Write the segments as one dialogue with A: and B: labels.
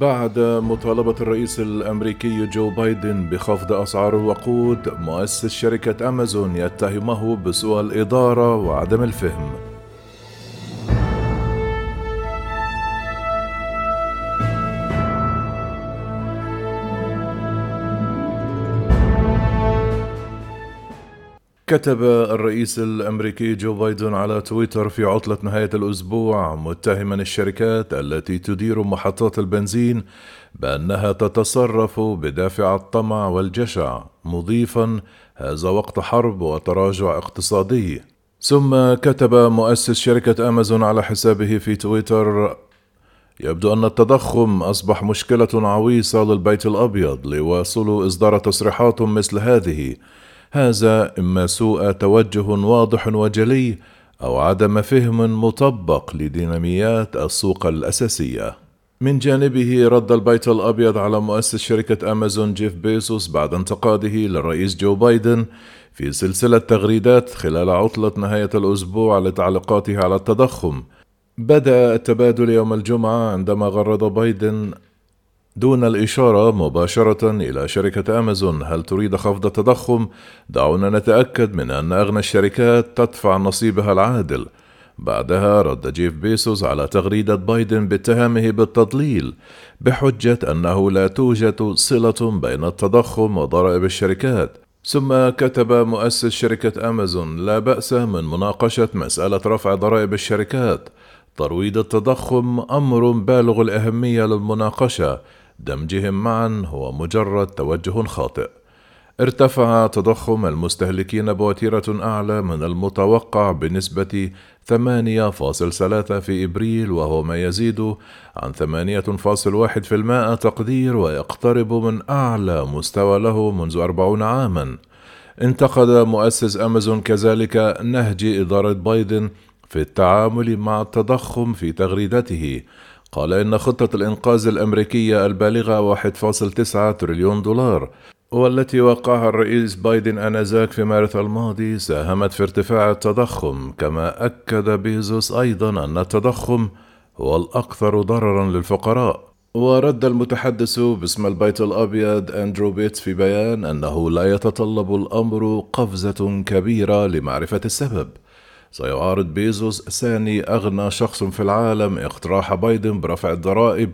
A: بعد مطالبة الرئيس الأمريكي جو بايدن بخفض أسعار الوقود، مؤسس شركة أمازون يتهمه بسوء الإدارة وعدم الفهم. كتب الرئيس الأمريكي جو بايدن على تويتر في عطلة نهاية الأسبوع متهما الشركات التي تدير محطات البنزين بأنها تتصرف بدافع الطمع والجشع مضيفا هذا وقت حرب وتراجع اقتصادي. ثم كتب مؤسس شركة أمازون على حسابه في تويتر يبدو أن التضخم أصبح مشكلة عويصة للبيت الأبيض ليواصلوا إصدار تصريحات مثل هذه. هذا إما سوء توجه واضح وجلي أو عدم فهم مطبق لديناميات السوق الأساسية. من جانبه رد البيت الأبيض على مؤسس شركة أمازون جيف بيسوس بعد انتقاده للرئيس جو بايدن في سلسلة تغريدات خلال عطلة نهاية الأسبوع لتعليقاته على التضخم. بدأ التبادل يوم الجمعة عندما غرد بايدن دون الإشارة مباشرة إلى شركة أمازون هل تريد خفض التضخم؟ دعونا نتأكد من أن أغنى الشركات تدفع نصيبها العادل. بعدها رد جيف بيسوس على تغريدة بايدن باتهامه بالتضليل بحجة أنه لا توجد صلة بين التضخم وضرائب الشركات. ثم كتب مؤسس شركة أمازون لا بأس من مناقشة مسألة رفع ضرائب الشركات. ترويض التضخم أمر بالغ الأهمية للمناقشة. دمجهم معا هو مجرد توجه خاطئ ارتفع تضخم المستهلكين بوتيرة أعلى من المتوقع بنسبة 8.3 في إبريل وهو ما يزيد عن 8.1% تقدير ويقترب من أعلى مستوى له منذ 40 عامًا. انتقد مؤسس أمازون كذلك نهج إدارة بايدن في التعامل مع التضخم في تغريدته قال إن خطة الإنقاذ الأمريكية البالغة 1.9 تريليون دولار والتي وقعها الرئيس بايدن آنذاك في مارس الماضي ساهمت في ارتفاع التضخم كما أكد بيزوس أيضا أن التضخم هو الأكثر ضررا للفقراء. ورد المتحدث باسم البيت الأبيض أندرو بيتس في بيان أنه لا يتطلب الأمر قفزة كبيرة لمعرفة السبب. سيعارض بيزوس ثاني أغنى شخص في العالم اقتراح بايدن برفع الضرائب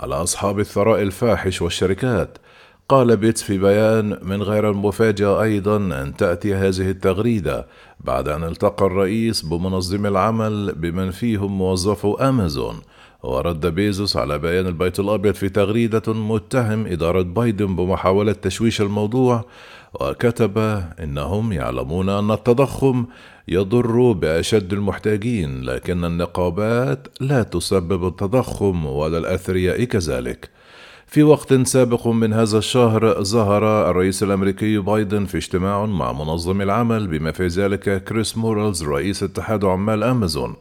A: على أصحاب الثراء الفاحش والشركات. قال بيتس في بيان من غير المفاجأة أيضا أن تأتي هذه التغريدة بعد أن التقى الرئيس بمنظم العمل بمن فيهم موظفو أمازون. ورد بيزوس على بيان البيت الأبيض في تغريدة متهم إدارة بايدن بمحاولة تشويش الموضوع وكتب إنهم يعلمون أن التضخم يضر بأشد المحتاجين لكن النقابات لا تسبب التضخم ولا الأثرياء كذلك. في وقت سابق من هذا الشهر ظهر الرئيس الأمريكي بايدن في اجتماع مع منظم العمل بما في ذلك كريس مورالز رئيس اتحاد عمال أمازون.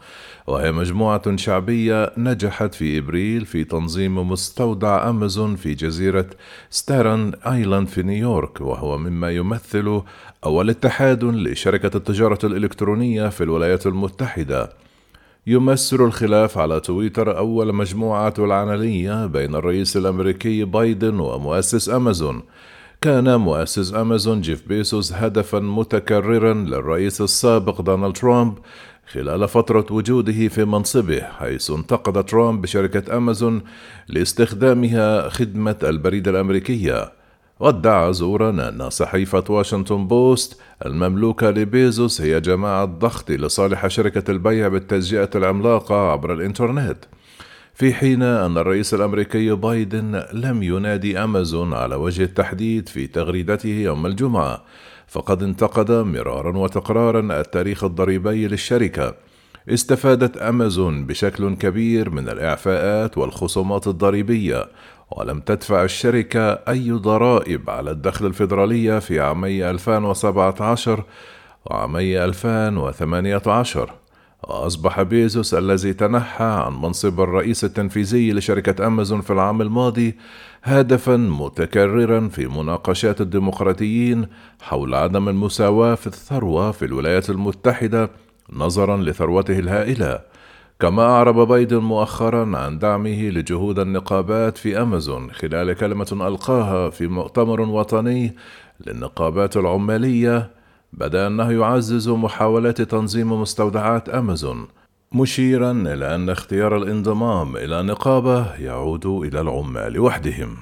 A: وهي مجموعة شعبية نجحت في إبريل في تنظيم مستودع أمازون في جزيرة ستاتن آيلاند في نيويورك وهو مما يمثل أول اتحاد لشركة التجارة الإلكترونية في الولايات المتحدة. يمثل الخلاف على تويتر أول مواجهة علنية بين الرئيس الأمريكي بايدن ومؤسس أمازون. كان مؤسس أمازون جيف بيزوس هدفا متكررا للرئيس السابق دونالد ترامب خلال فترة وجوده في منصبه حيث انتقد ترامب بشركة أمازون لاستخدامها خدمة البريد الأمريكية. وادعى زورا أن صحيفة واشنطن بوست. المملوكة لبيزوس هي جماعة ضغط لصالح شركة البيع بالتجزئة العملاقة عبر الإنترنت. في حين أن الرئيس الأمريكي بايدن لم ينادي أمازون على وجه التحديد في تغريدته يوم الجمعة فقد انتقد مرارا وتكرارا التاريخ الضريبي للشركة. استفادت أمازون بشكل كبير من الإعفاءات والخصومات الضريبية ولم تدفع الشركة أي ضرائب على الدخل الفيدرالية في عامي 2017 وعامي 2018 وأصبح بيزوس الذي تنحى عن منصب الرئيس التنفيذي لشركة أمازون في العام الماضي هدفا متكررا في مناقشات الديمقراطيين حول عدم المساواة في الثروة في الولايات المتحدة نظرا لثروته الهائلة. كما أعرب بايدن مؤخرا عن دعمه لجهود النقابات في أمازون خلال كلمة ألقاها في مؤتمر وطني للنقابات العمالية بدأ أنه يعزز محاولات تنظيم مستودعات أمازون مشيرا إلى أن اختيار الانضمام إلى نقابة يعود إلى العمال وحدهم.